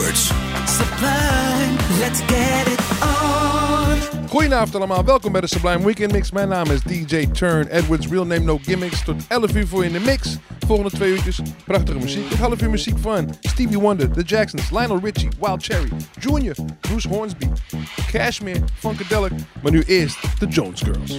Edwards. Sublime, let's get it on. Goedenavond allemaal, welkom bij de Sublime Weekend Mix. Mijn naam is DJ Turn Edwards, real name no gimmicks. Tot 11 uur voor je in de mix. Volgende twee uurtjes, prachtige muziek. Een half uur muziek van Stevie Wonder, The Jacksons, Lionel Richie, Wild Cherry, Junior, Bruce Hornsby, Cashmere, Funkadelic. Maar nu eerst de Jones Girls.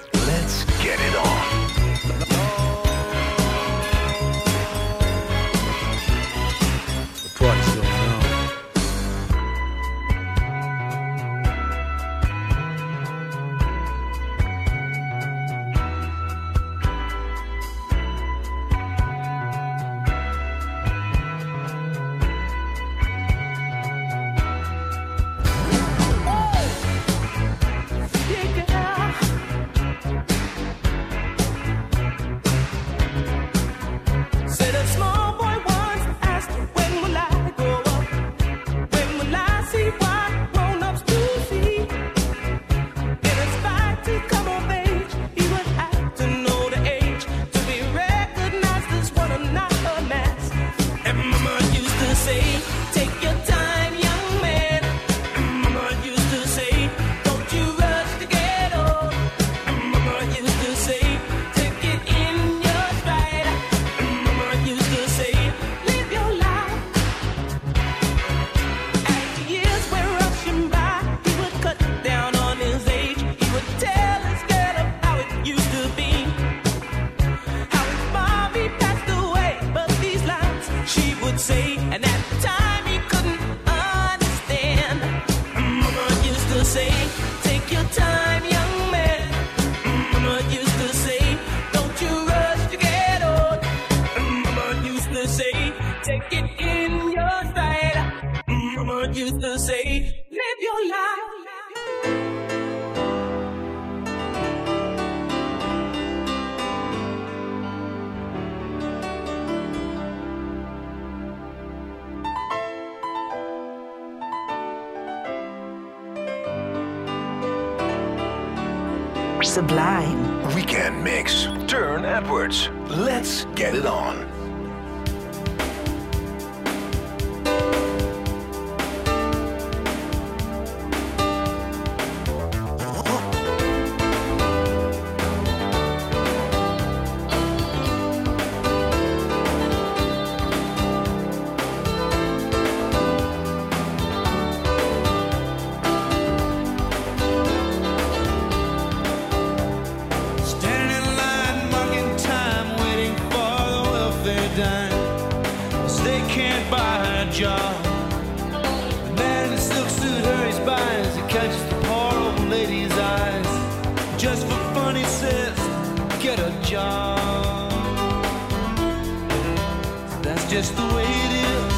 just the way it is.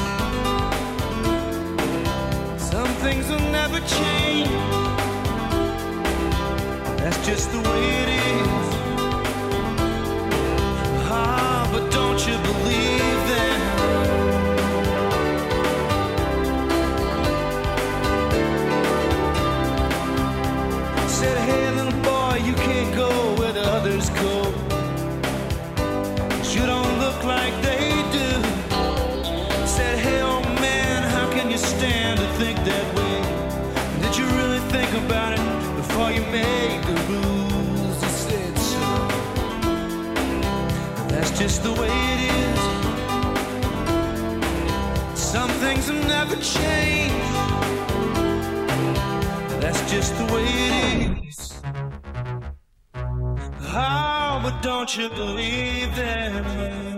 Some things will never change. That's just the way it is. just the way it is. Some things have never changed. That's just the way it is. Oh, but don't you believe them?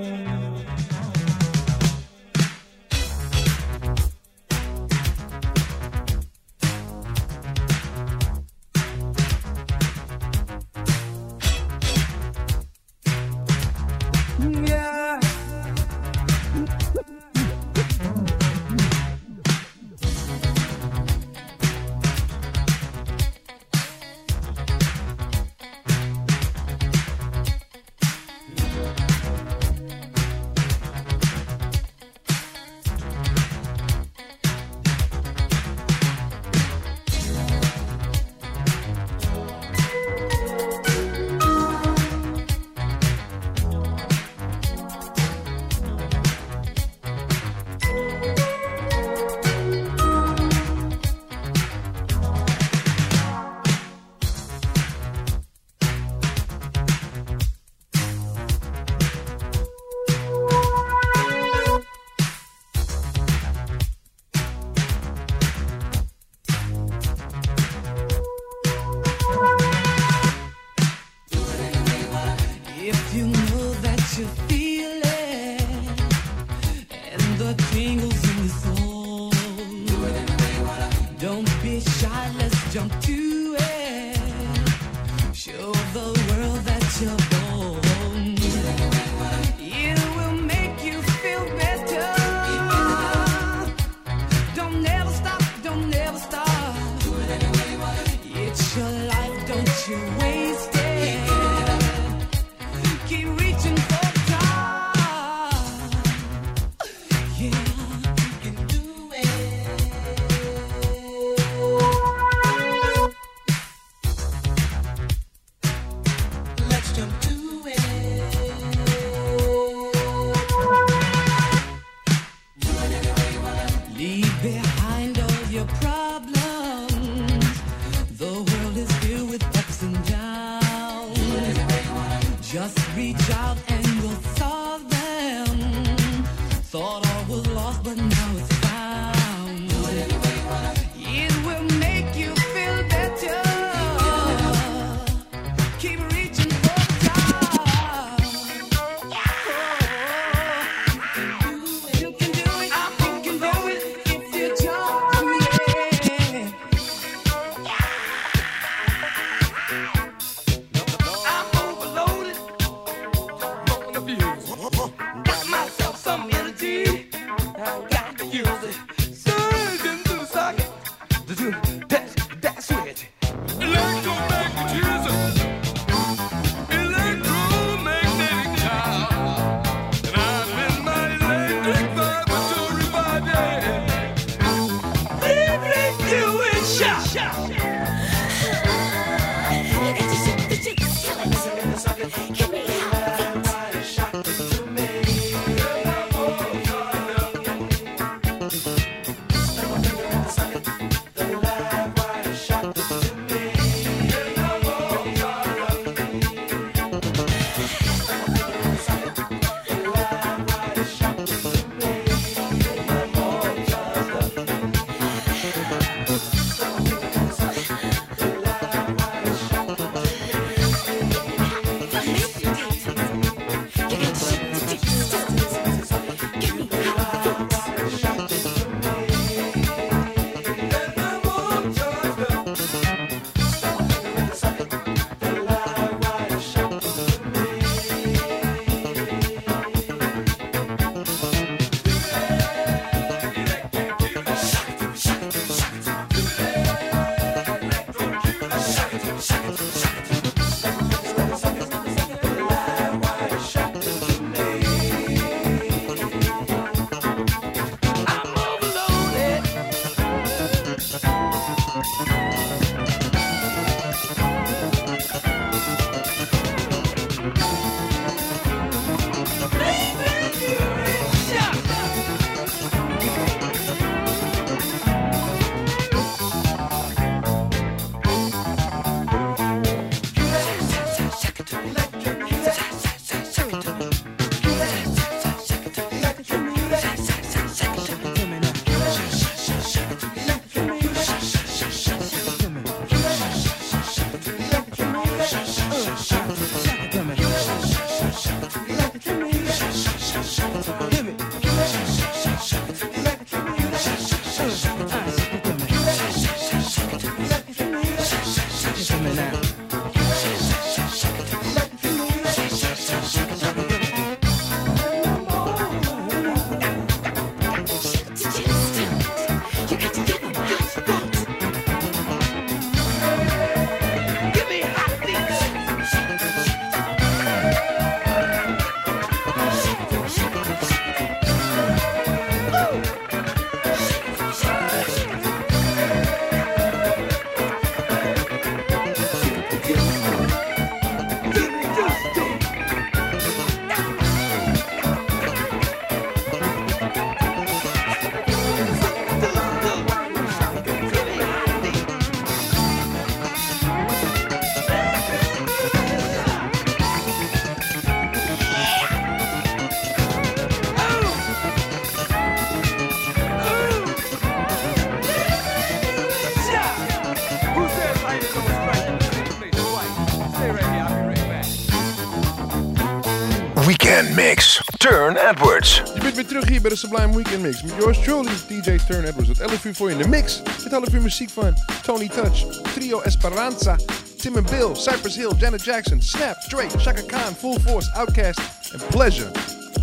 Bent weer terug hier bij de Sublime Weekend Mix. Met yours truly, DJ Turne Edwards. Het 11 uur voor je in de mix. Met half uur muziek van Tony Touch, Trio Esperanza, Tim and Bill, Cypress Hill, Janet Jackson, Snap, Drake, Chaka Khan, Full Force, Outkast, and Pleasure.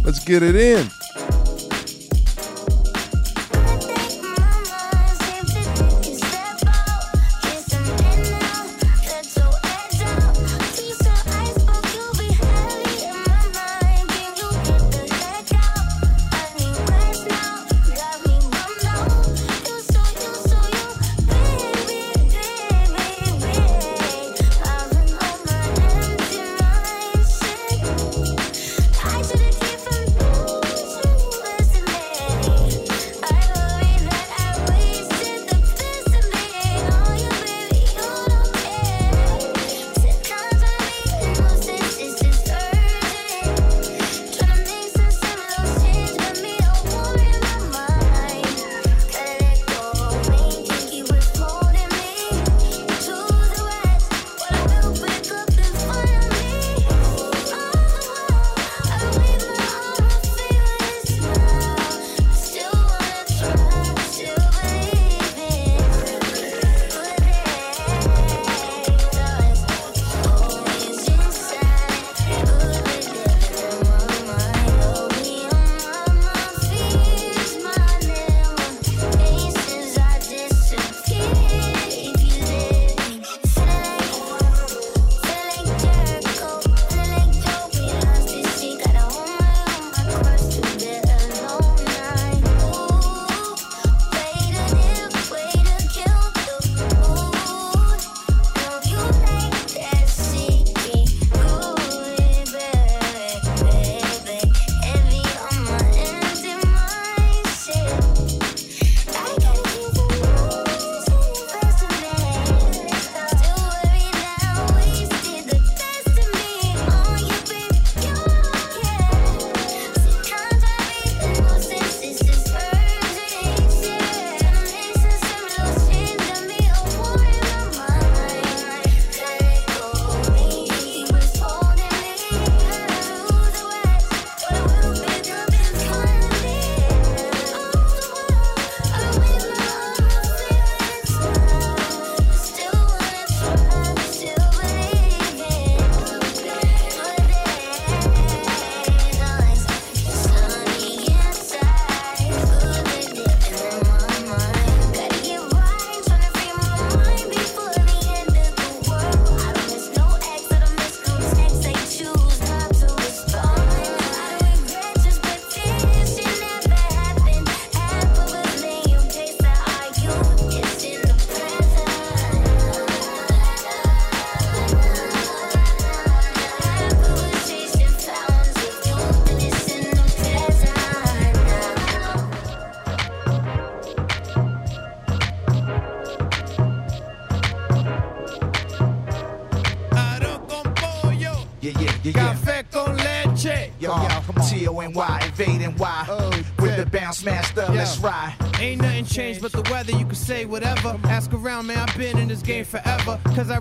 Let's get it in.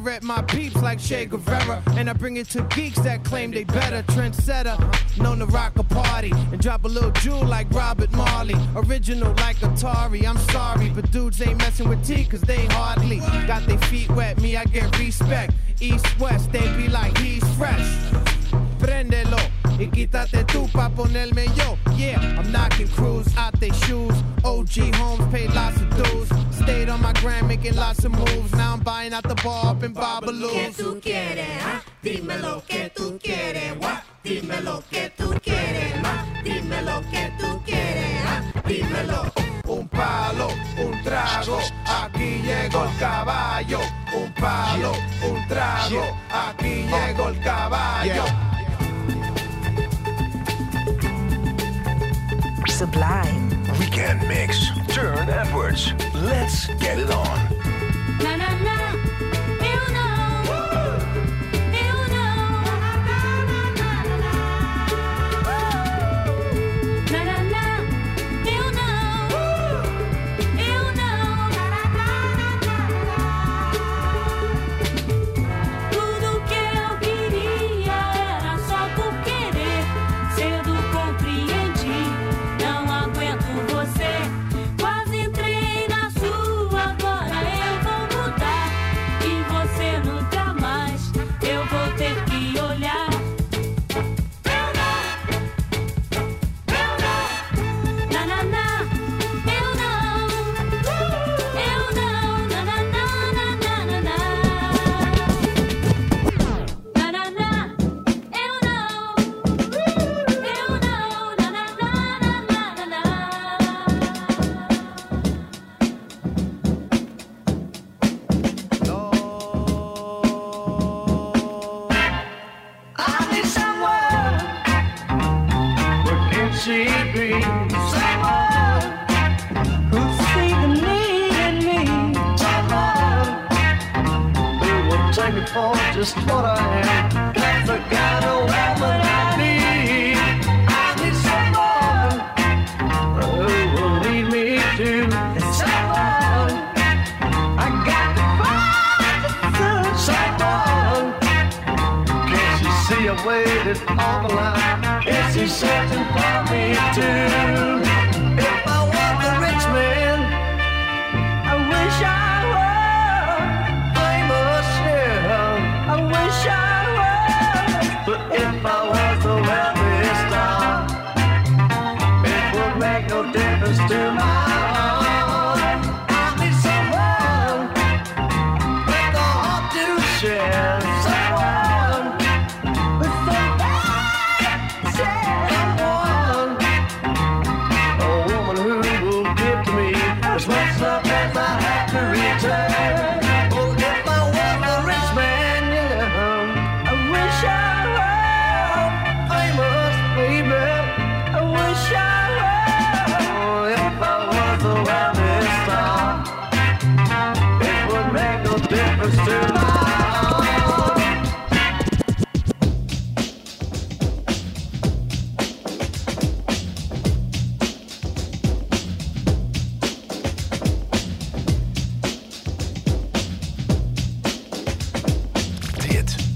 rep my peeps like Che Guevara. And I bring it to geeks that claim they better. Trendsetter, known to rock a party. And drop a little jewel like Robert Marley. Original like Atari, I'm sorry. But dudes ain't messing with T, cause they hardly got their feet wet. Me, I get respect. East, west, they be like, he's fresh. Prendelo. Y quítate tú pa ponerme yo. Yeah, I'm knocking crews out their shoes. OG homes pay lots of dues. stayed on my grind making lots of moves. Now I'm buying out the bar up in Babalu. ¿Qué tú quieres, ah? Dime lo que tú quieres, what? Dime lo que tú quieres, ma. Dime lo que tú quieres, ah? Dímelo. Un palo, un trago, aquí llegó el caballo. Un palo, un trago, aquí llegó el caballo. Sublime. Sports. Let's get it on. Na, na, na. just what I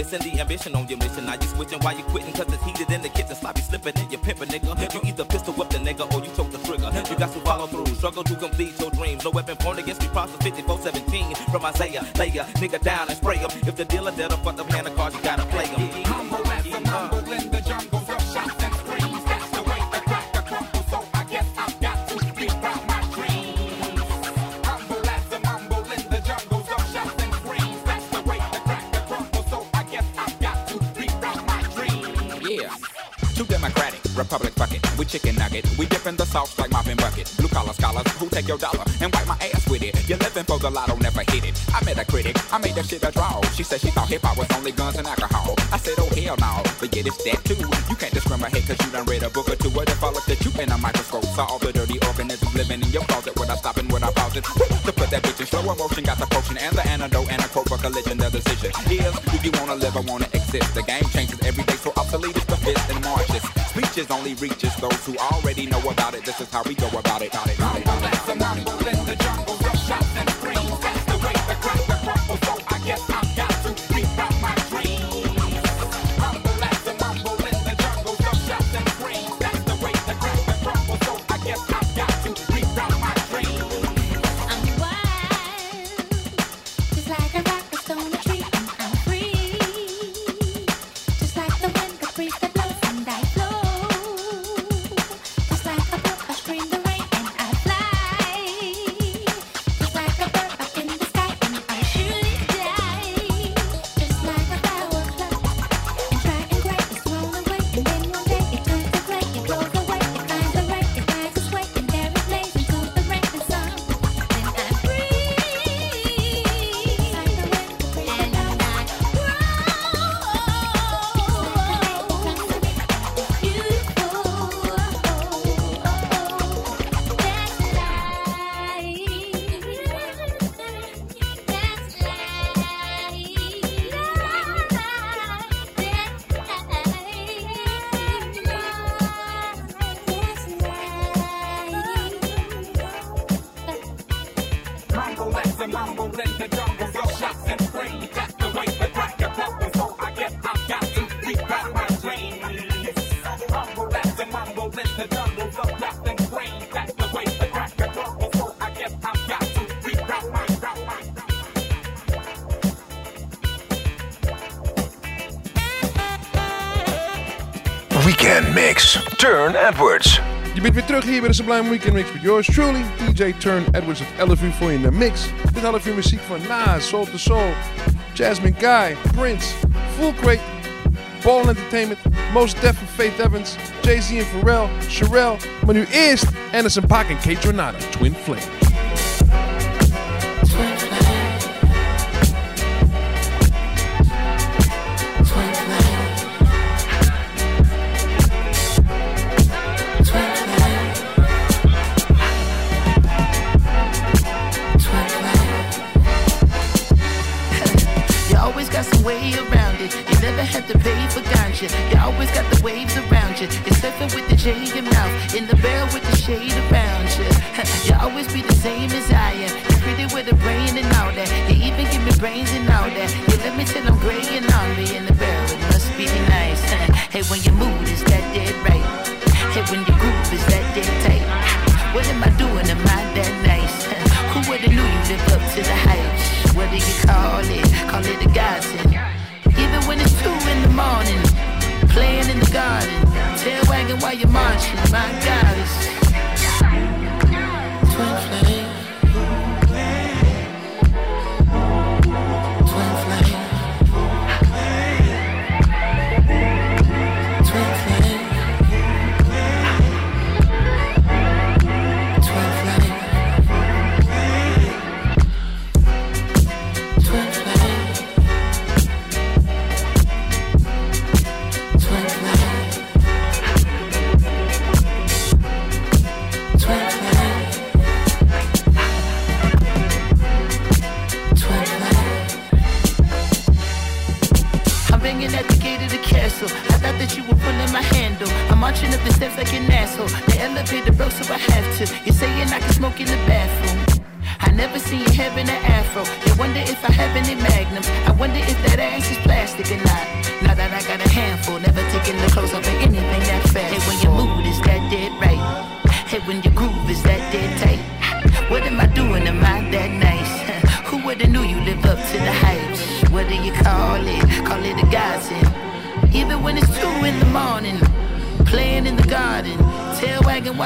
Missing the ambition on your mission. Now you switching while you quitting, cause it's heated in the kitchen. Sloppy slipping in your pimpin', nigga. You either pistol whip the nigga or you choke the trigger. You got to follow through, struggle to complete your dreams. No weapon pointed against me, Proverbs 5417 from Isaiah. Lay a nigga down and spray him. If the dealer dead, fuck the hand of cards, you gotta guns and alcohol. I said, oh hell no, but yet it's that too. You can't discriminate cause you done read a book or two. What if I looked at you in a microscope? Saw all the dirty organisms living in your closet. Would I stop and would I pause it? To put that bitch in slow motion, got the potion and the antidote and a quote for collision. The decision is, do you wanna live or wanna exist? The game changes every day, so obsolete is the fist and marches. Speeches only reaches those who already know about it. This is how we go about it. Turne Edwards. Je bent weer terug hier bij de Sublime Weekend Mix met yours truly, DJ Turne Edwards. Het 11 uur voor je in de mix. Dit half uur muziek van Nas, Soul to Soul, Jasmine Guy, Prince, Full Crate, Ball Entertainment, Mos Def en Faith Evans, Jay-Z en Pharrell, Sherelle. Maar nu eerst Anderson Paak en Kaytranada, Twin Flame.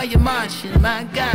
While you're marching. My God,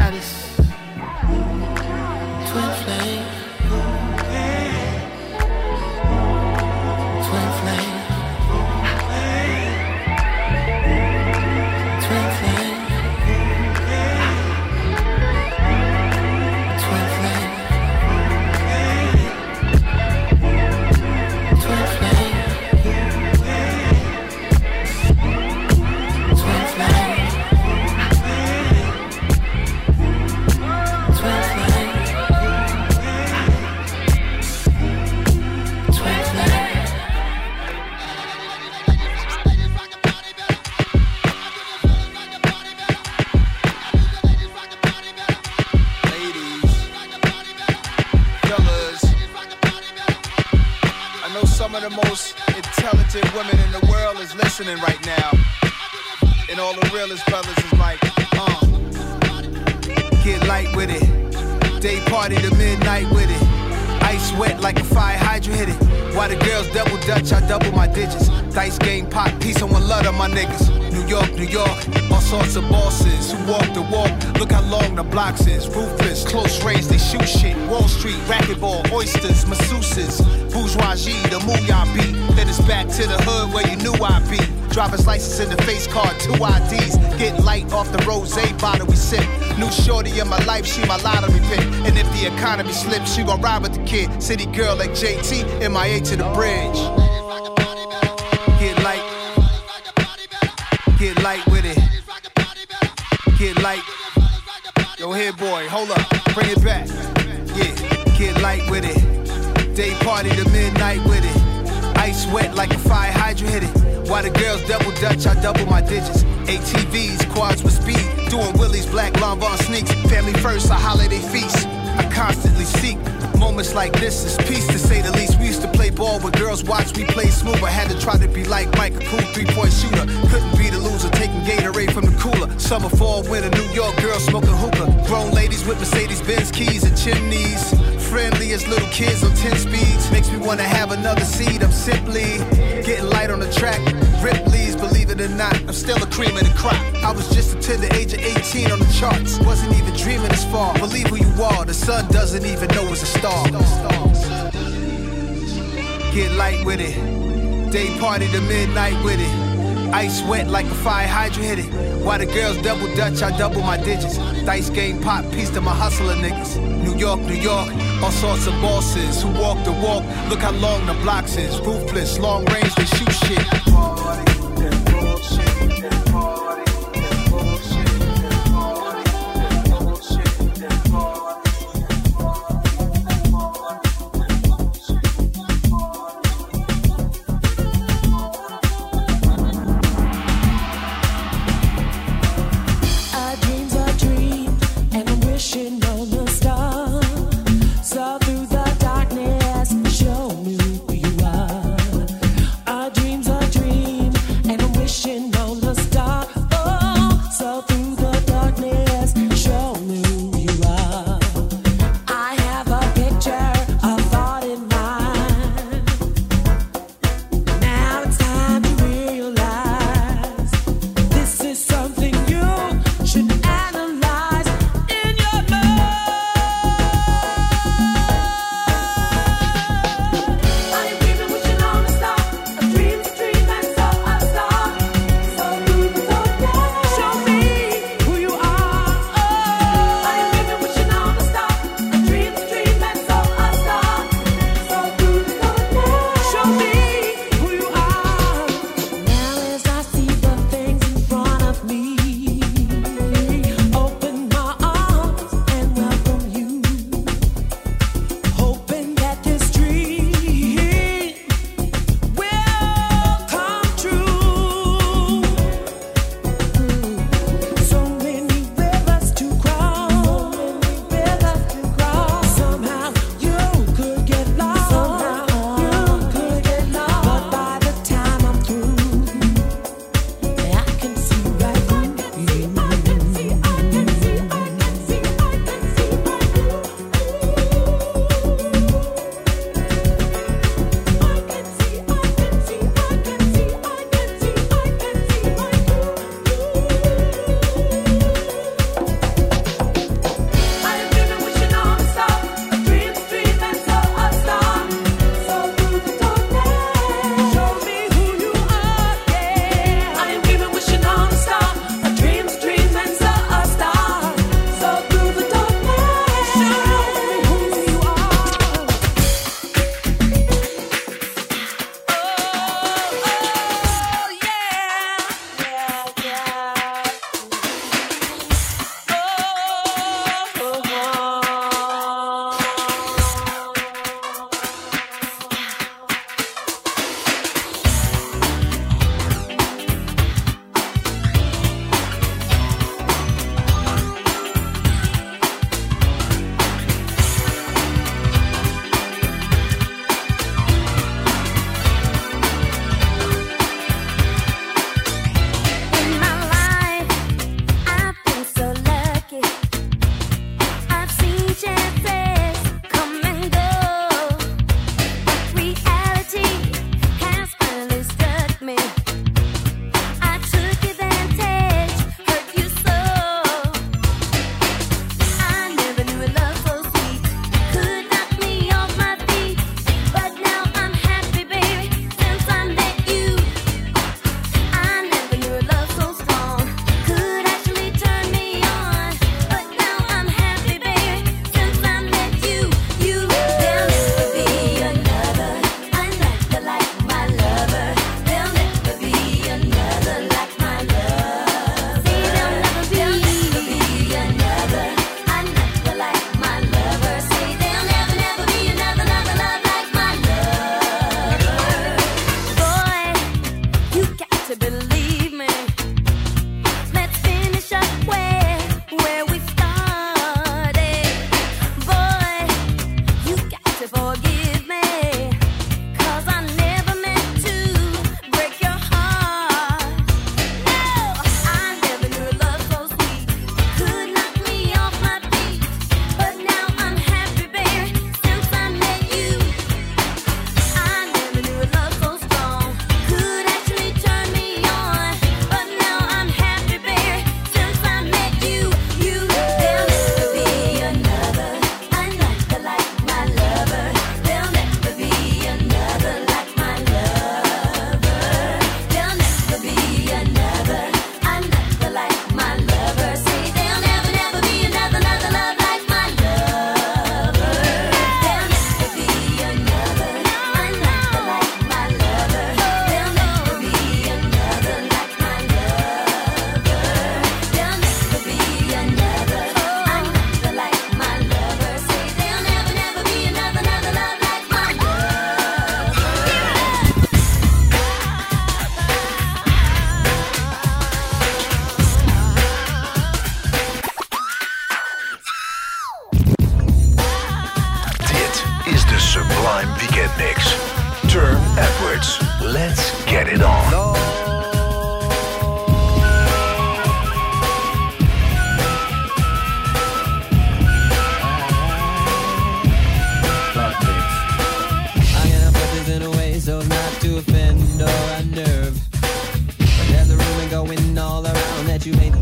life, she my lottery pick. And if the economy slips, she gon' ride with the kid. City girl like JT, MIA to the bridge. Get light. Get light with it. Get light. Yo, here, boy, hold up. Bring it back. Yeah, get light with it. Day party to midnight with it. Ice wet like a fire hydrant hit it. While the girls double dutch, I double my digits. ATVs, quads with speed. Black Lanvin sneaks. Family first, a holiday feast. I constantly seek moments like this is peace to say the least. We used to play ball with girls, watch me play smooth. I had to try to be like Mike, a cool three point shooter. Couldn't be the loser, taking Gatorade from the cooler. Summer, fall, winter, New York girls smoking hookah. Grown ladies with Mercedes Benz keys and chimneys friendly as little kids on 10 speeds. Makes me wanna have another seed. I'm simply getting light on the track. Ripley's, believe it or not, I'm still a cream of the crop. I was just until the age of 18 on the charts. Wasn't even dreaming this far. Believe who you are, the sun doesn't even know it's a star. Get light with it. Day party to midnight with it. Ice wet like a fire hydrant hit it. While the girls double dutch, I double my digits. Dice game pop piece to my hustler niggas. New York, New York. All sorts of bosses who walk the walk. Look how long the blocks is. Ruthless, long range, they shoot shit.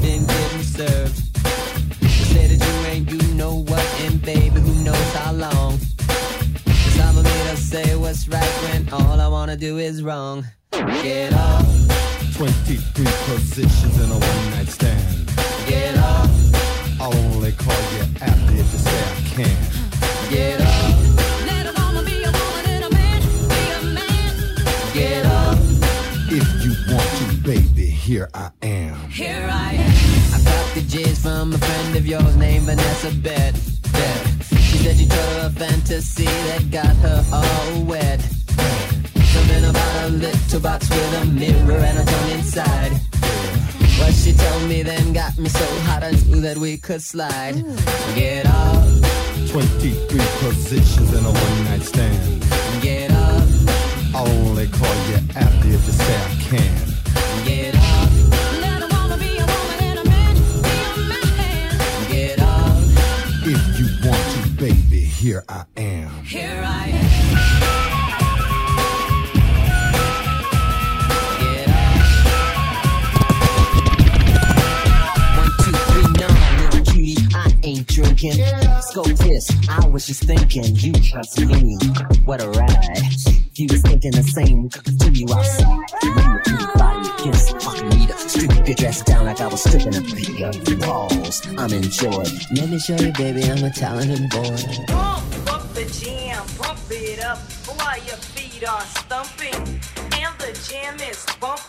Been getting served. They say that you ain't you know what, and baby, who knows how long. Cause I'm a me to say what's right when all I wanna do is wrong. Get off, 23 positions in a one night stand. get off, I'll only call you after if you say I can. get off. Let a woman be a woman and a man be a man. Get off. If you want to, baby, here I am. Here I am. I got the J's from a friend of yours named Vanessa Bet. Bet. She said you told her a fantasy that got her all wet. Something about a little box with a mirror and a tongue inside. What she told me then got me so hot I knew that we could slide. Get off, 23 positions in a one night stand. get up, I'll only call you after if you say I can. Here I am. here I am. One, two, three, nine, little cutie, I ain't drinking. Scope this, I was just thinking, you trust me. What a ride. If you was thinking the same, we could continue outside. You were your body against the fucking meter. Strip your dress down like I was stripping a your balls. I'm enjoying. Let me show you, baby, I'm a talented boy. Pump up the jam, pump it up while your feet are stumping. And the jam is bumping.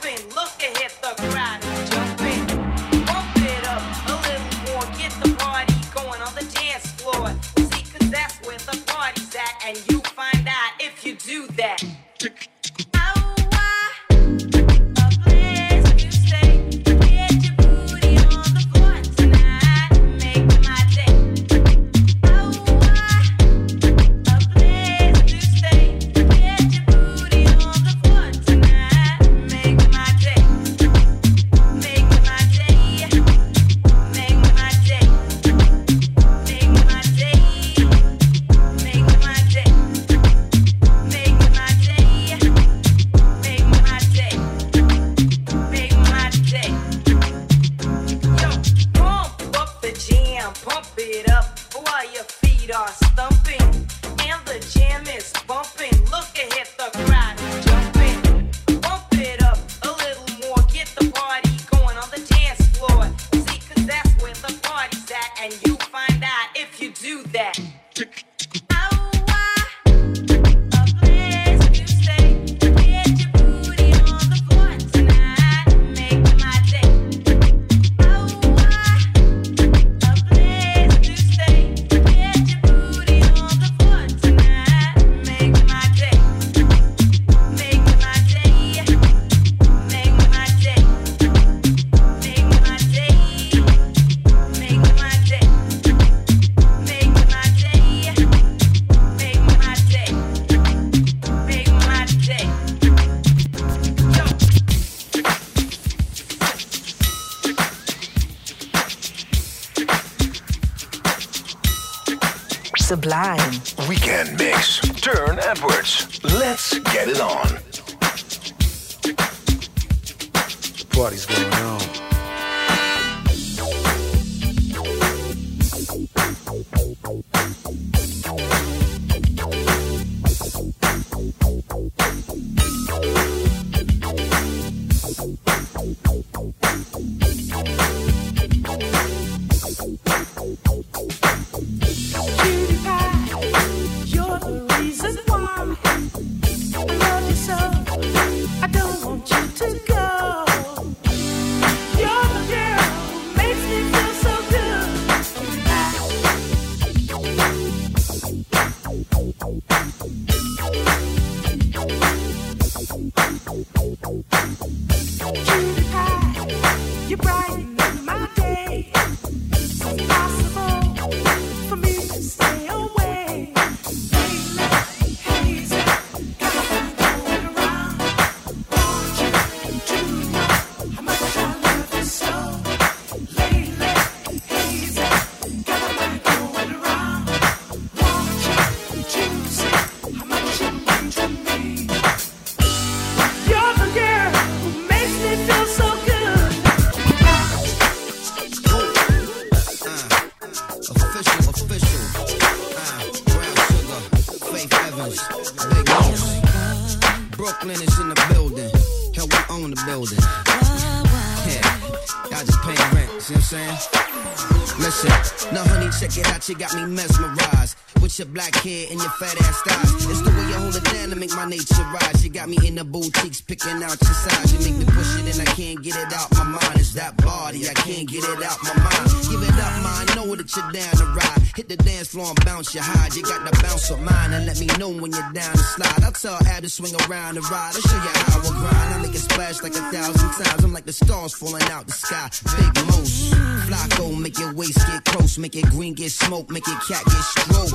Check it out. You got me mesmerized with your black hair and your fat ass thighs. It's the way you hold it down to make my nature rise. You got me in the boutiques picking out your size. You make me push it and I can't get it out my mind. It's that body, I can't get it out my mind. Give it up, mind, Know that you're down to ride. Hit the dance floor and bounce your hide. You got the bounce of mine and let me know when you're down to slide. I'll tell Ab to swing around and ride. I'll show you how I grind. I make it splash like a thousand times. I'm like the stars falling out the sky. Big moose. Flacco, make your waist get close. Make it green get smoke. Make it cat get stroke.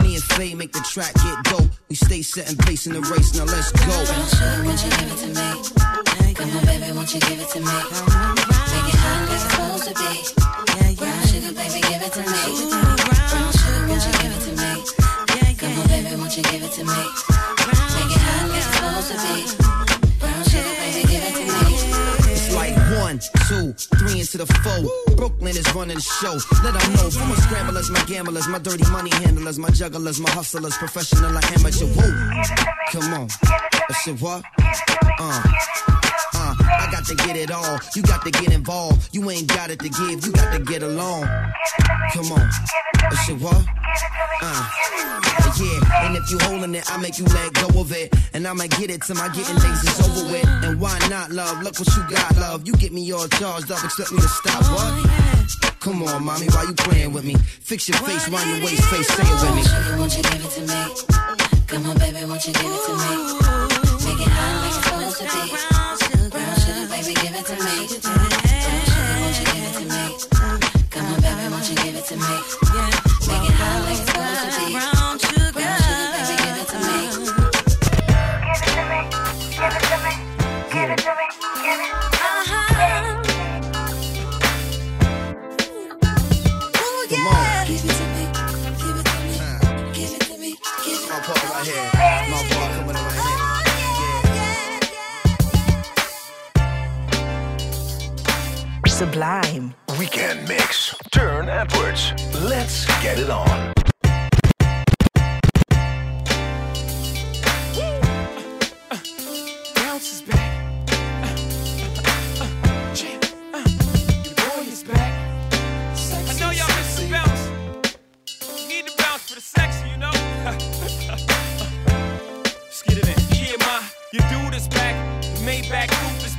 Me and Faye make the track get dope. We stay set setting pace in the race. Now let's go. Won't you give it to me? Come on, baby, won't you give it to me? Make it hot into the four. Brooklyn is running the show. Let them know. For my scramblers, my gamblers, my dirty money handlers, my jugglers, my hustlers, professional or amateur. Whoa. Come on. I said what? Uh. I got to get it all. You got to get involved. You ain't got it to give. You got to get along. Come on. I said what? Uh. Yeah, and if you holding it, I make you let go of it. And I'ma get it till my getting is over with. And why not, love? Look what you got, love. You get me all charged up, expect me to stop, what? Come on, mommy, why you playing with me? Fix your face, wind your waist, face, say it with me. Sugar, won't you give it to me? Come on, baby, won't you give it to me? Make it hot like it's supposed to be. It to me. Sublime. Weekend mix. Turne Edwards. Let's get it on. Bounce back. Jam. Your boy is back. I know y'all miss the bounce. Need to bounce for the sexy, you know? Let's get it in. Yeah, ma, your dude is back.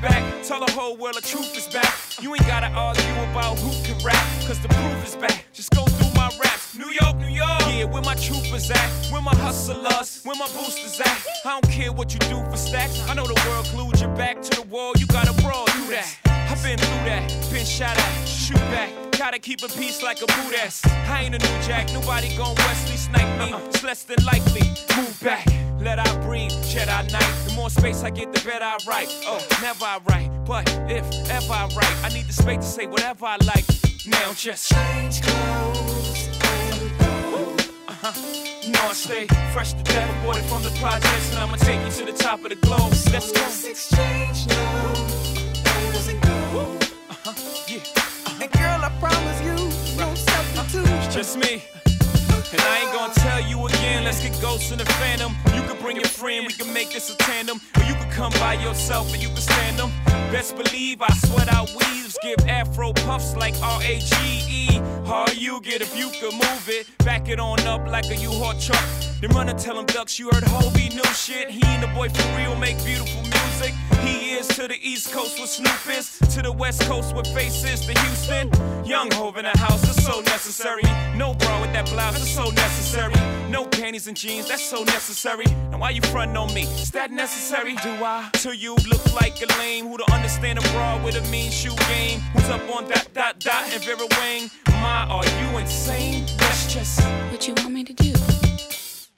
Back. Tell the whole world the truth is back. You ain't gotta argue about who can rap, cause the proof is back. Just go through my raps. New York, New York. Yeah, where my troopers at? Where my hustlers? Where my boosters at? I don't care what you do for stacks. I know the world glued your back to the wall. You gotta brawl through that. I've been through that, been shot at, shoot back. Gotta keep a peace like a boot ass. I ain't a new jack, nobody gon' Wesley snipe me. Uh-uh. It's less than likely. Move back, let I breathe, Jedi Knight. The more space I get, the better I write. Oh, never I write, but if ever I write, I need the space to say whatever I like. Now just change clothes. Uh-huh. You know I stay fresh to death, aborted from the projects, and I'ma take you to the top of the globe. Let's go. Let's exchange now. Where does it go? Uh-huh. Yeah. And girl, I promise you, no substitute. It's just me. And I ain't gonna tell you again, let's get ghosts in the phantom. You can bring your friend, we can make this a tandem. Or you can come by yourself and you can stand them. Best believe I sweat out weaves, give afro puffs like R-A-G-E. How you get if you could move it, back it on up like a U-Haul truck. Then run and tell them ducks you heard Hobie new shit. He and the boy for real make beautiful music. He is to the East Coast with Snoop is, to the West Coast with faces to Houston. Young Hove in the house is so necessary. No bra with that blouse is so necessary. No panties and jeans, that's so necessary. And why you frontin' on me? Is that necessary? Do I? To you look like a lame who don't understand a bra with a mean shoe game. Who's up on dot dot dot and Vera Wang? My, are you insane? That's just what you want me to do.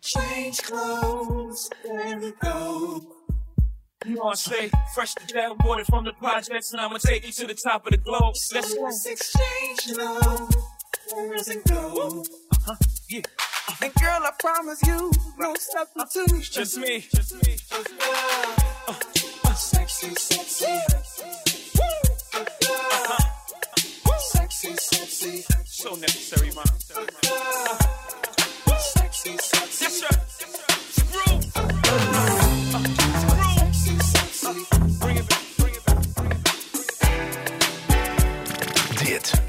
Change clothes, there we go. You know I stay fresh to death, water from the projects, and I'ma take you to the top of the globe. Let's, Let's exchange love, words it gold. Uh-huh, yeah. Uh-huh. And girl, I promise you, no substitute. Uh-huh. Just me, just me, just me. Uh, uh, sexy, sexy. Woo! Uh-huh. Sexy, sexy. So necessary, mom. Necessary, mom. Uh, uh, sexy, sexy. Yes, sir. Yes, sir. It's a groove. Uh-huh.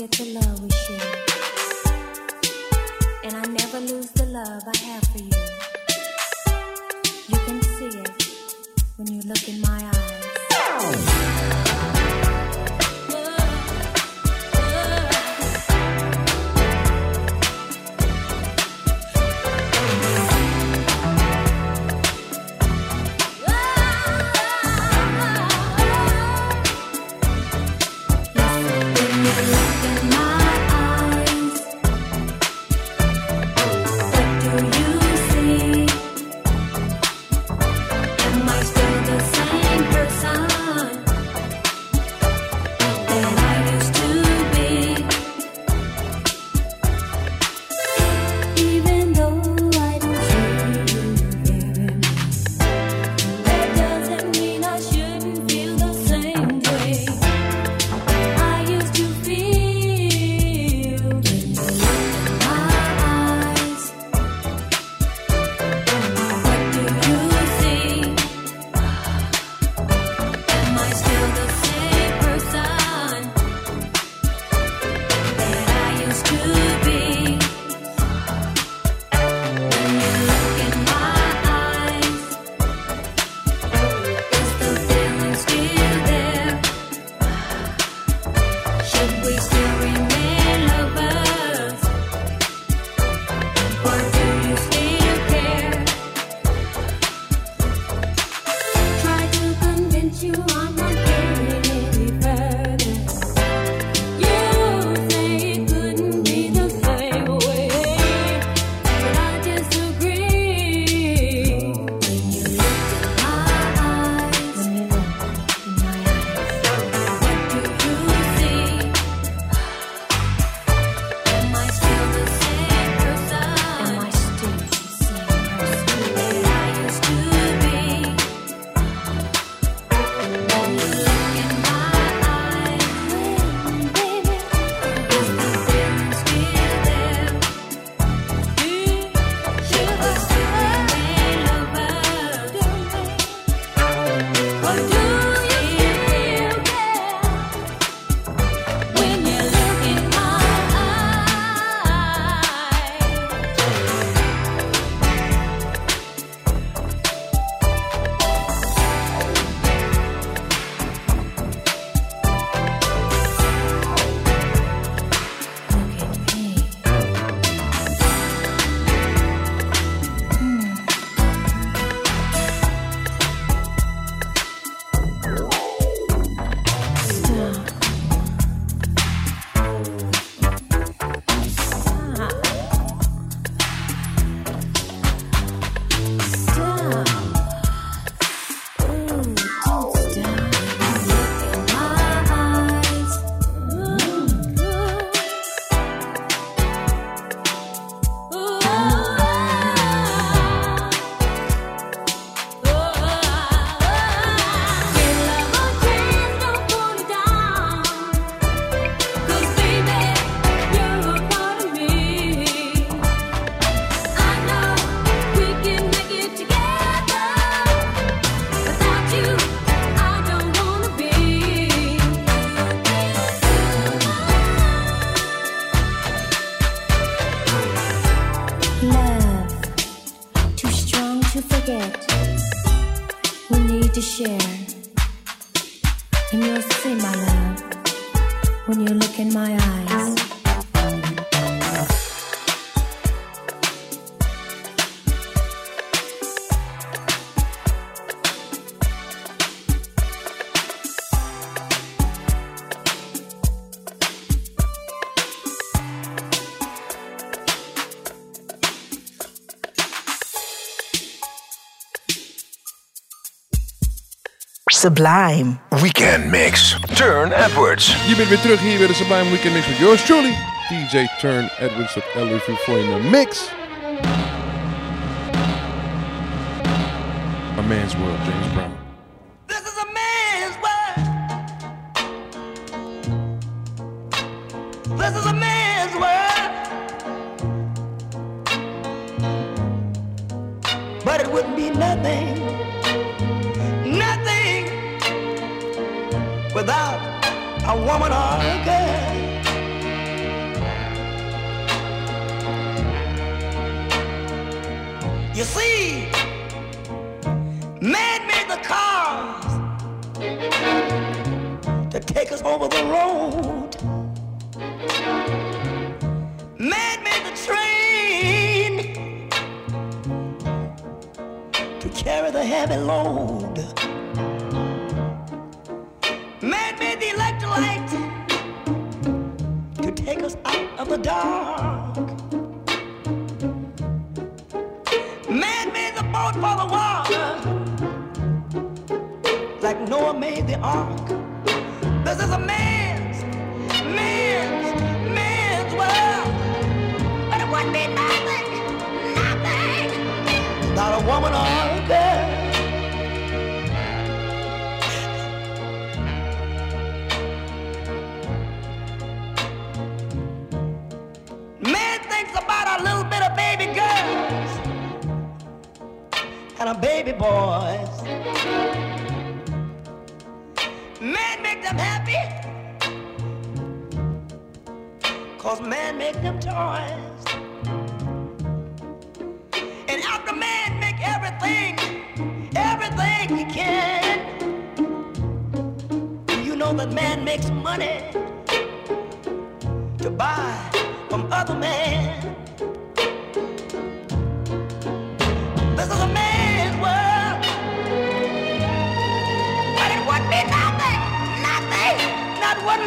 Get the love we share. Sublime. Weekend Mix. Turne Edwards. Je bent weer terug hier bij de Sublime Weekend Mix met yours truly. DJ Turne Edwards op LFU voor in de mix. A Man's World, James Brown.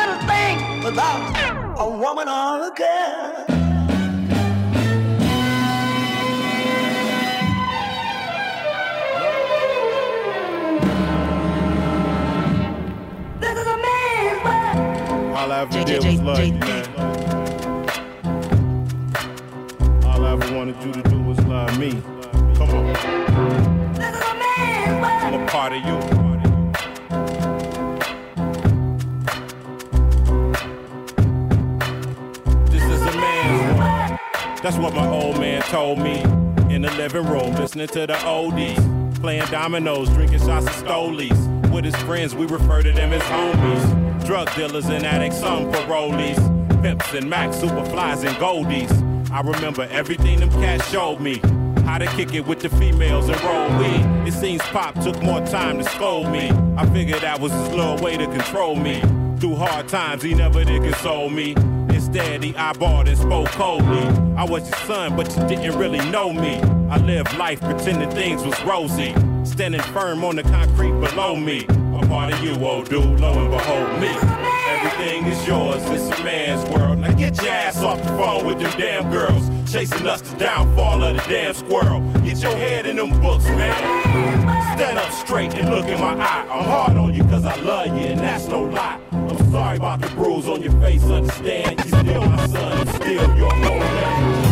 Little thing without a woman or a girl. This is a man's world. All I ever did was love you, man. All I ever wanted you to do was love me. Come on. This is a I'm a part of you. That's what my old man told me in the living room, listening to the oldies, playing dominoes, drinking shots of stolies. With his friends, we refer to them as homies. Drug dealers and addicts, some parolees, pimps and max, superflies and goldies. I remember everything them cats showed me. How to kick it with the females and roll weed. It seems Pop took more time to scold me. I figured that was his little way to control me. Through hard times, he never did console me. Instead, he eyeballed and spoke coldly. I was your son, but you didn't really know me. I lived life pretending things was rosy. Standing firm on the concrete below me. A part of you, old dude, lo and behold me. Everything is yours, it's a man's world. Get your ass off the phone with them damn girls. Chasing us the downfall of the damn squirrel. Get your head in them books, man. Stand up straight and look in my eye. I'm hard on you cause I love you and that's no lie. I'm sorry about the bruise on your face, understand. You still my son and still your whole man.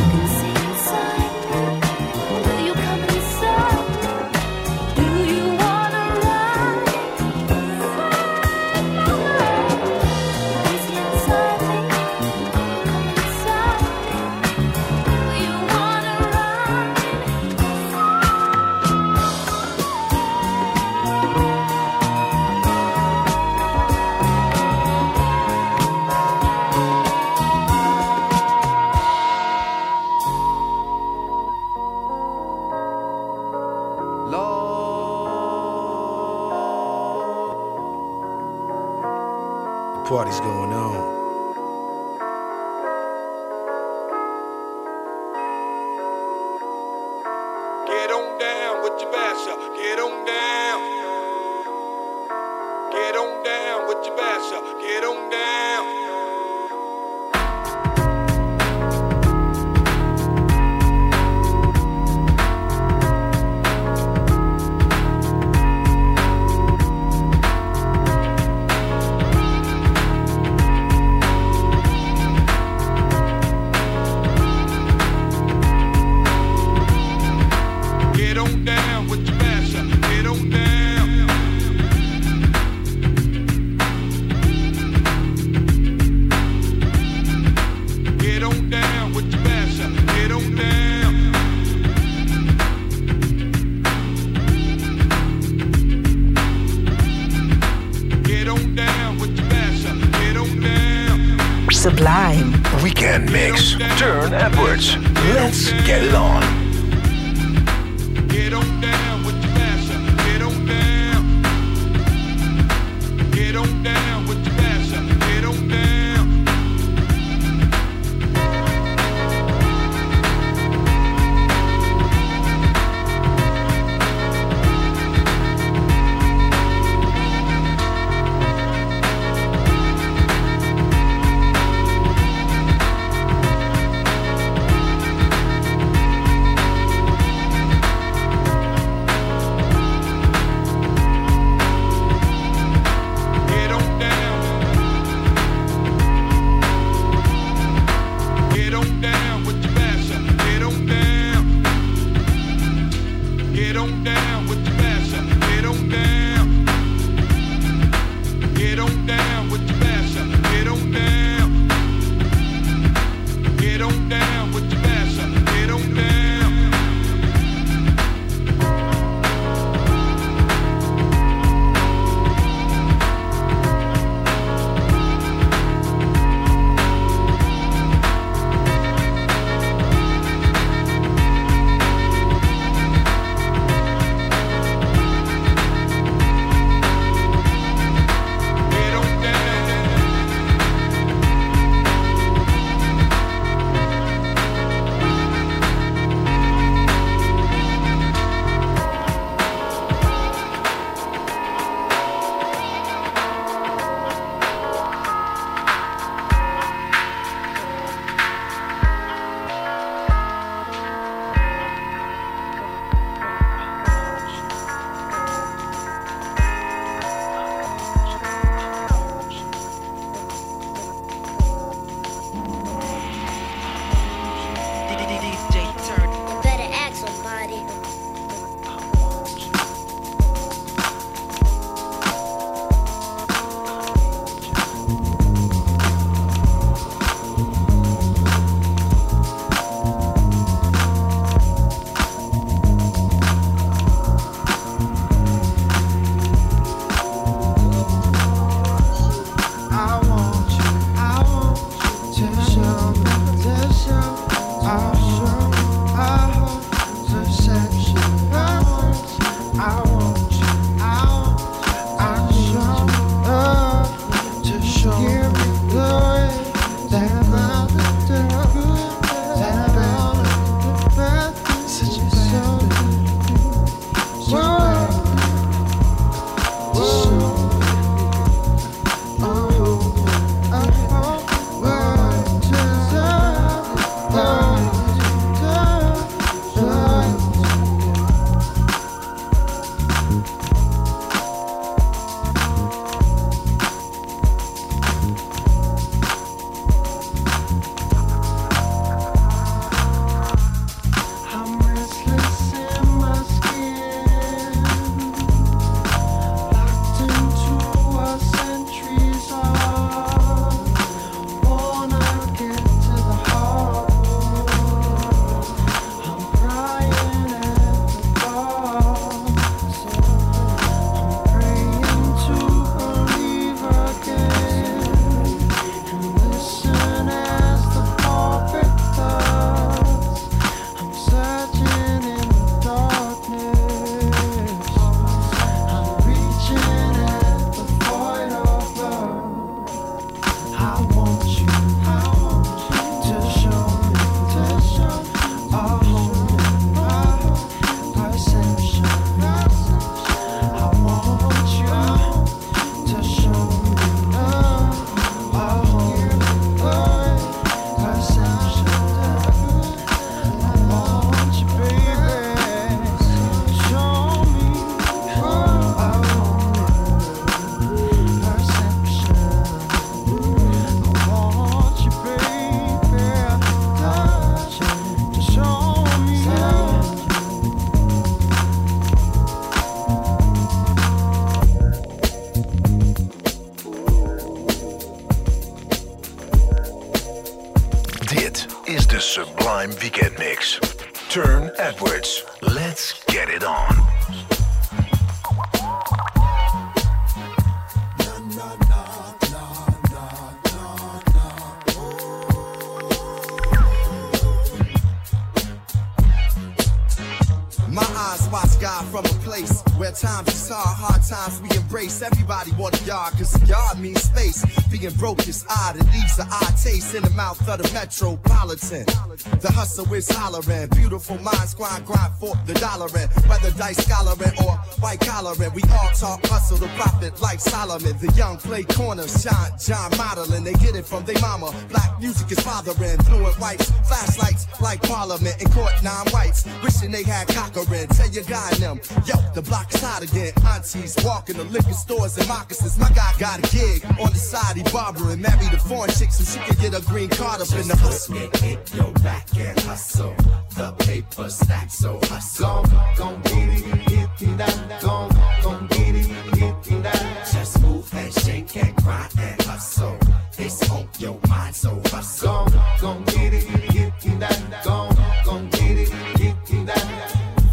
Hustle is hollering, beautiful minds grind, grind for the dollar and whether dice scholaring or white collaring. We all talk hustle, the profit like Solomon. The young play corner, shine, John modeling. They get it from their mama. Black music is fathering, fluent whites, flashlights like Parliament and court, nine whites. Wishing they had cockering. Tell your guy them, yo, the block is hot again. Aunties walking the liquor stores and moccasins. My guy got a gig on the side, he barbering. Married a foreign chick so she could get a green card up in the hustle. Hit your back and hustle. The paper stack, so hustle. Gon' get it, hit it that. Gon' gon' get it, hit it that. Just move and shake and grind and hustle. It's on oh, your mind, so hustle. Gon' get it, get it that. Gon' gon' get it.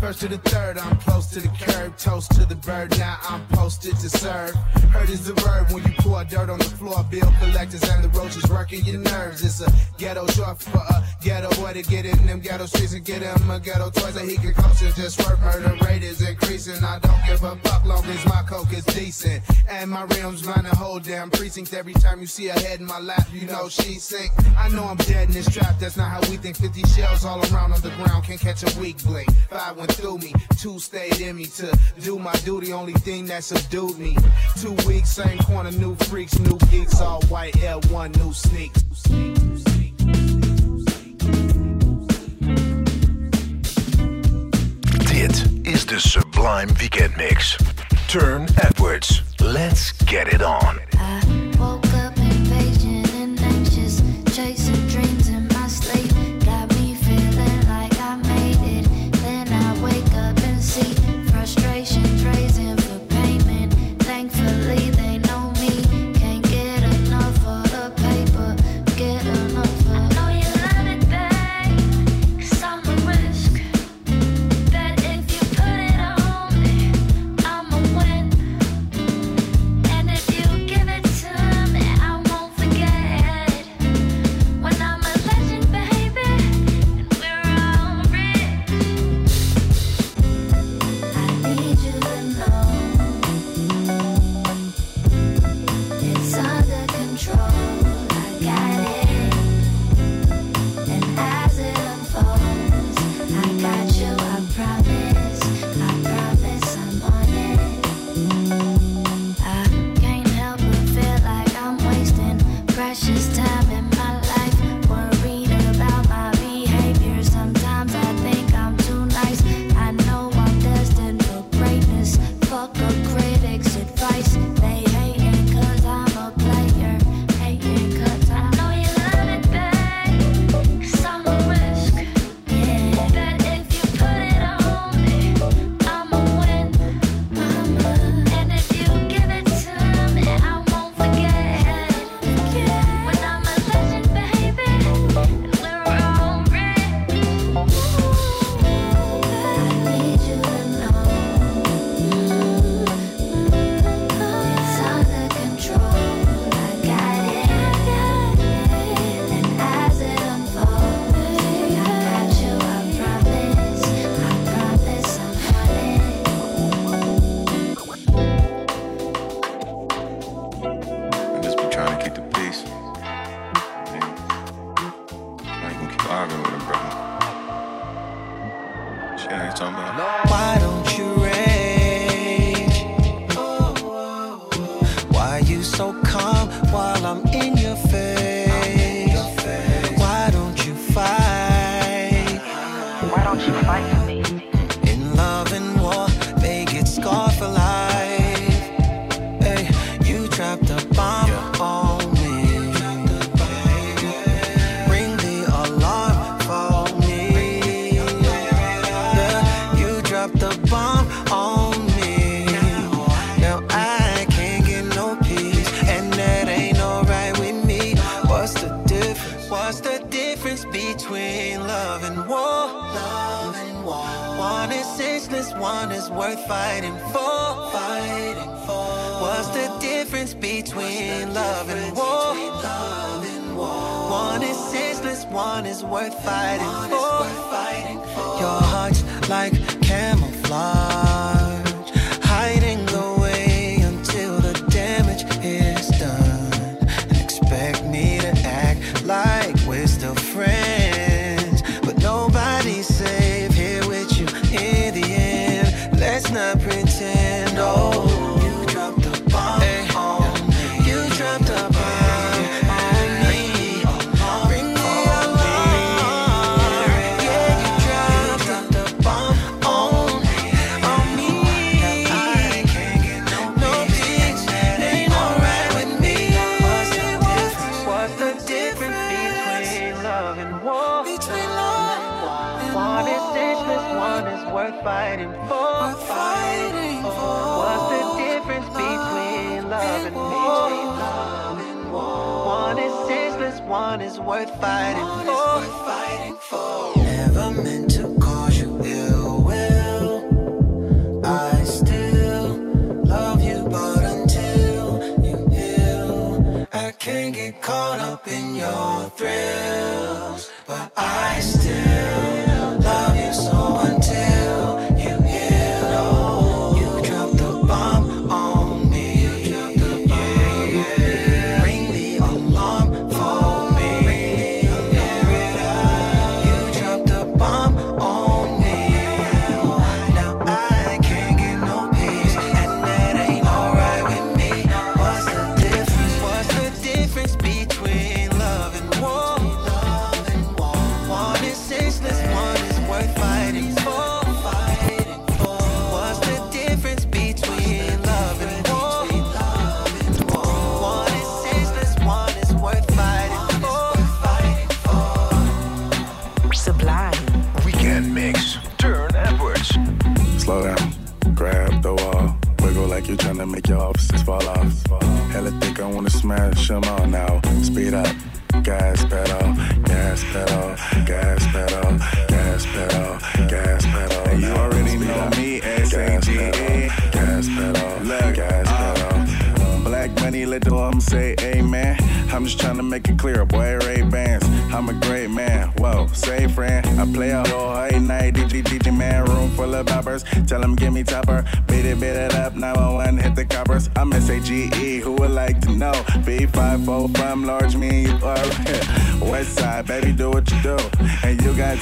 First to the third, I'm close to the curb. Toast to the bird, now I'm posted to serve. Heard is the verb when you pour dirt on the floor. Bill collectors and the roaches working your nerves. It's a ghetto short for a ghetto boy to get in them ghetto streets and get him a ghetto toys that he can coach and just work. Murder rate is increasing. I don't give a fuck long as my coke is decent. And my rims run a whole damn precinct. Every time you see a head in my lap, you know she sink. I know I'm dead in this trap. That's not how we think. 50 shells all around on the ground can't catch a weak blink. Five went through me, two stayed in me to do my duty. Only thing that subdued me. Two weeks, same corner, new freaks, new geeks, all white L1, new sneaks. Dit is de Sublime Weekend Mix. Turne Edwards. Let's get it on.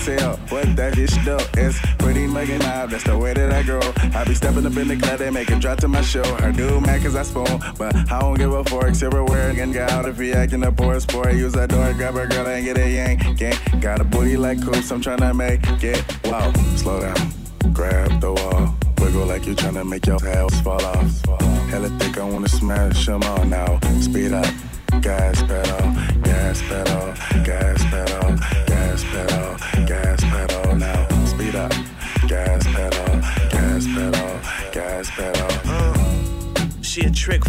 Tell what that shit do. It's pretty mugging out, that's the way that I grow. I be stepping up in the club, they make it drop to my show. Her do man, cause I spoon, but I don't give a fork. Silverware, and get out if he acting a poor sport. Use that door, grab her girl and get a yank. yank. Got a booty like coops, I'm trying to make it. Wow, Slow down, grab the wall. Wiggle like you're trying to make your house fall off. Hella thick, I wanna smash them all now. Speed up, gas pedal, gas pedal,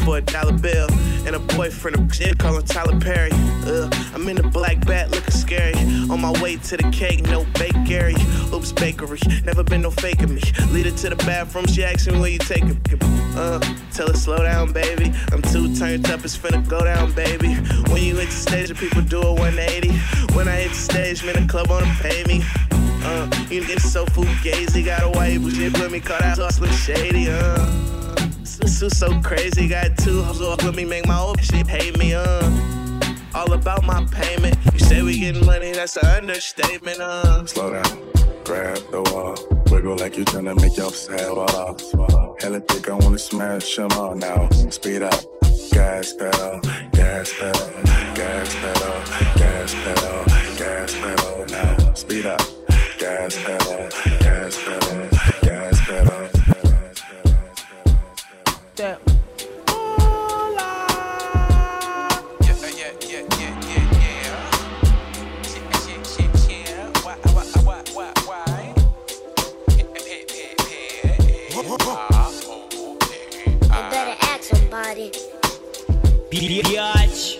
for a dollar bill. And a boyfriend, a kid calling Tyler Perry. Ugh, I'm in the black bat looking scary. On my way to the cake, no bakery. Oops, bakery. Never been no faking me. Lead her to the bathroom, she asks me where you take it. Uh, tell her slow down, baby. I'm too turned up, it's finna go down, baby. When you hit the stage, the people do a 180. When I hit the stage, man, the club wanna pay me. Uh, you get so fugazi, got a white shit with me, call that hustler shady, uh. Is so crazy, got two hoes up with me, make my old shit hate me, uh. All about my payment. You say we getting money, that's an understatement, uh. Slow down, grab the wall. Wiggle like you're trying to make your head fall off. Hella thick, I wanna smash them all now. Speed up, gas pedal, gas pedal, gas pedal, gas pedal, gas pedal now. Speed up, gas pedal, Biatch.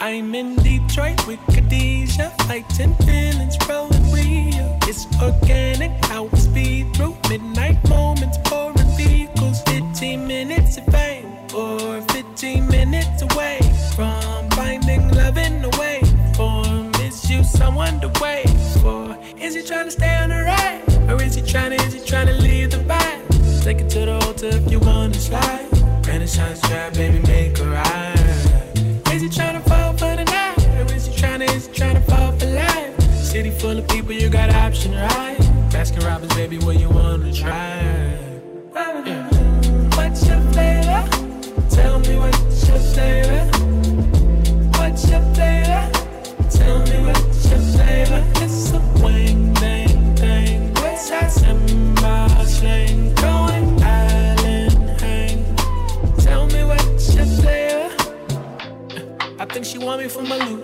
I I'm in Detroit with Khadijah, fighting feelings, rolling Rio. It's organic, how we speed through midnight moments, pouring vehicles. 15 minutes of fame, or 15 minutes away from finding love in the way. Form is you someone to wait for? Is he trying to stay on the right? or is he trying to? Is he trying to leave the vibe? Take it to the altar if you wanna slide. Renaissance trap, baby, make option, right? Baskin Robbins, baby, what you wanna try? Yeah. What's your flavor? Tell me what's your flavor. What's your flavor? Tell me what's your flavor. It's a wing, dang, dang. What's that Simba slang? Going island hang. Tell me what's your flavor. I think she want me for my loot.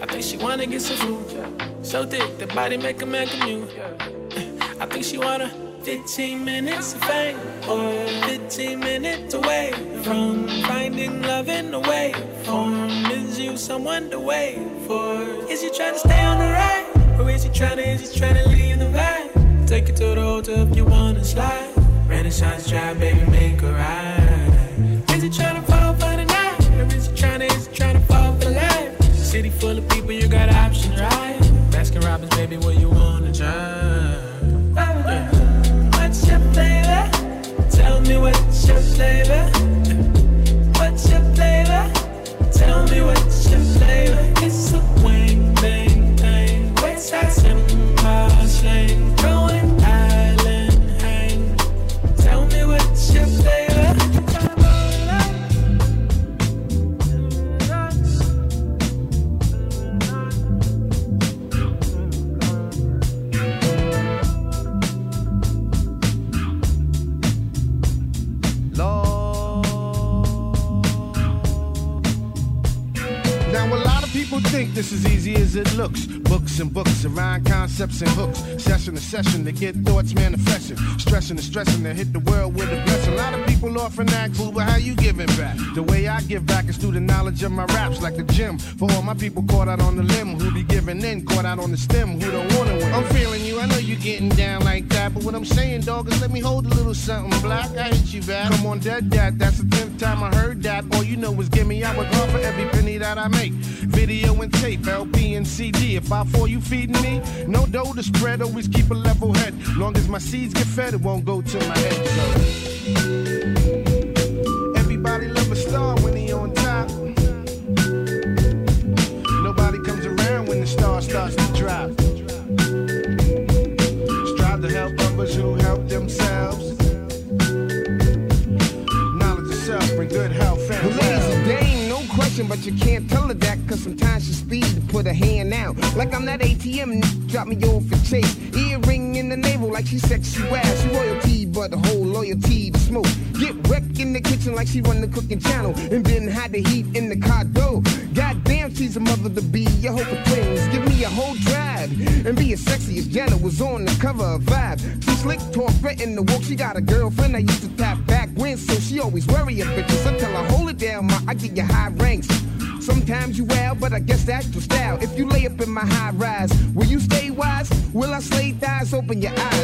I think she wanna get some food. So thick, the body make a man commute. I think she wanna 15 minutes of fame or 15 minutes away from finding love in the way. Form is you someone to wait for? Is he trying to stay on the ride? Or is he trying to, is he trying to leave the vibe? Take it to the altar if you wanna slide. Renaissance drive, baby, make a ride. Is he trying to fall for the night? Or is he trying to, is he trying to fall for life? City full of people, you got options, right? Baskin Robbins, baby, what you wanna try? Yeah. What's your flavor? Tell me what's your flavor. Think this is easy as it looks. Books and books around concepts and hooks. Session to session to get thoughts manifesting. Stressing and stressing to hit the world with a blessing. A lot of people often ask, boo, but how you giving back? The way I give back is through the knowledge of my raps, like the gym. For all my people caught out on the limb, who be giving in, caught out on the stem, who don't wanna win. I'm feeling you, I know you getting down like that, but what I'm saying, dog, is let me hold a little something black. I hit you back. Come on, dead that. That's the tenth time I heard that. All you know is give me I would for every penny that I make. Video and tape, LP and CD. If I fall, you feeding me? No dough to spread, always keep a level head. Long as my seeds get fed, it won't go to my head. So Like I'm that ATM, n- drop me off for chase. Earring in the navel, like she sexy ass. She royalty, but the whole loyalty to smoke. Get wrecked in the kitchen like she run the cooking channel. And then hide the heat in the car door. Goddamn, she's a mother to be. A hope of twins. Give me a whole drive. And be as sexy as Janet was on the cover of Vibe. She slick, talk, threaten to walk. She got a girlfriend I used to tap back when, so she always worry a bitches until I hold it down. Ma, I give you high ranks. Sometimes you wild, but I guess that's your style. If you lay up my high rise, will you stay wise? Will I slay thighs? Open your eyes,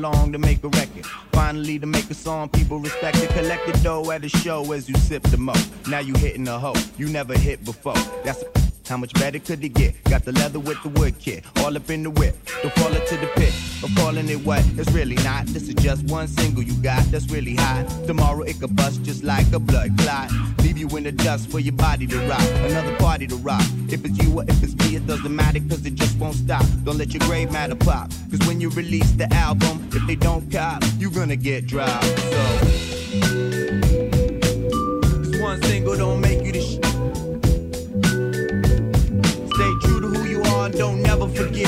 long to make a record. Finally to make a song people respect it. Collect the dough at a show as you sip the mo. Now you hitting a hoe you never hit before. That's how much better could it get? Got the leather with the wood kit, all up in the whip. Don't fall into the pit of calling it what it's really not. This is just one single you got that's really hot. Tomorrow it could bust just like a blood clot. Leave you in the dust for your body to rock. Another party to rock. If it's you or if it's me, it doesn't matter cause it just won't stop. Don't let your grave matter pop. Cause when you release the album, if they don't cop, you're gonna get dropped. So this one single don't make you the sh- Yeah.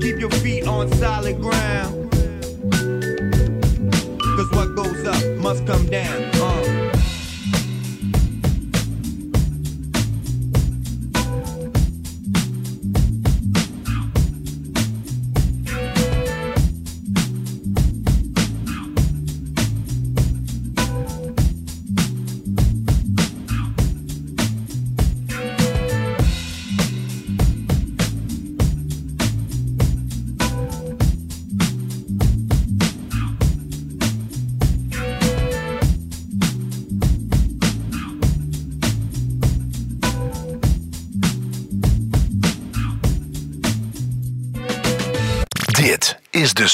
Keep your feet on solid ground. Cause what goes up must come down.